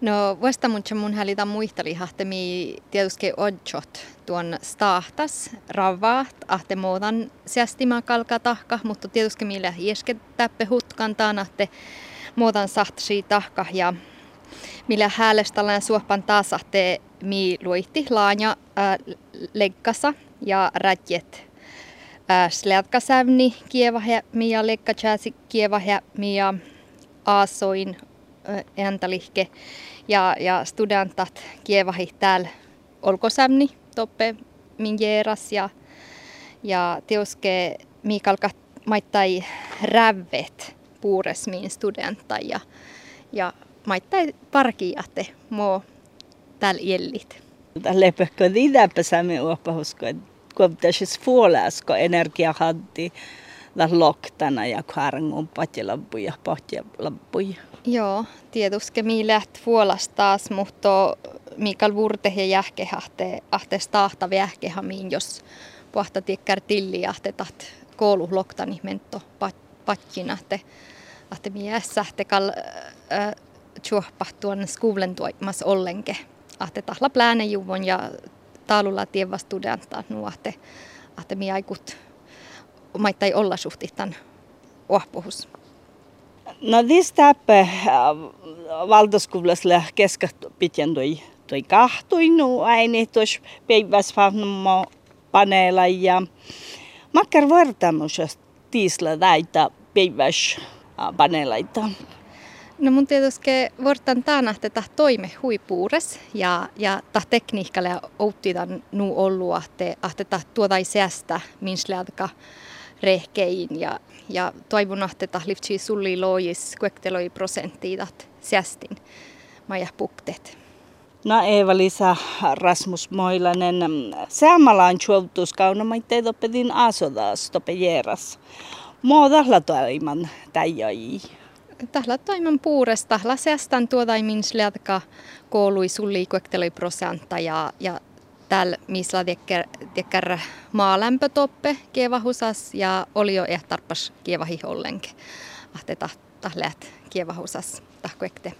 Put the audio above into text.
No vasta mun mun hälitä muisteli mi tietysti odjot tuon stahtas ravaat ahte muutan säästimä kalka tahka, mutta tietysti millä iesket täppe hutkan että muutan sahtsi tahka ja millä häälestälään suopan taas ahte mi luitti laanja äh, ja rätjet. Äh, slätkasävni ja lekkachäsi kieva ja aasoin ääntalihke ja, ja studentat kievahi täällä olkosämni toppe minjeeras ja, ja teoske miikalka maittai rävet puures min studenta ja, ja maittai parkiate mo täällä jellit. Lepekö idäpä sämme uopahusko, kun tässä fuolasko energia haddi loktana ja karngun patjelappuja, patjelappuja. Joo, tietysti mi läht taas, mutta Mikael Vurte ja jähke ahte, ahte staahta miin, jos pohta tiekkär tilli ahte taht koulu loktani mento patjina, ahte, ahte miessä ahte kal äh, tuon skuvlen tuomas ollenke. Ahte tahla plääne juvon ja taalulla tieva studenta nuahte, ahte mi aikut maittai olla suhtihtan ohpuhus. No tästä äh, valtaskoulussa keskat pitän toi, toi kahtuinu aini tuossa päivässä paneella ja makkar vartamus tiisla näitä päivässä äh, paneelaita. No mun tietysti vuortan taanahteta toime huipuures ja, ja ta tekniikkalle outtitan nu ollu ahte, ahte ta tuota minslätka rehkein ja, ja toivon, että liftsi sulli lois kuekteloi prosenttiitat säästin maja puktet. No Eeva-Lisa Rasmus Moilanen, säämalaan juoltuus kaunamaitteet pedin asodas tope jeeras. Muodalla toiman täijäi. Tahla toiman puuresta, tahla säästän tuodaimin slätka koului sulli kuekteloi prosentta ja, ja täällä missä tekkär maalämpötoppe kievahusas ja oli jo ehtarpas kievahi ollenke. Ahte läht kievahusas tahkuekte.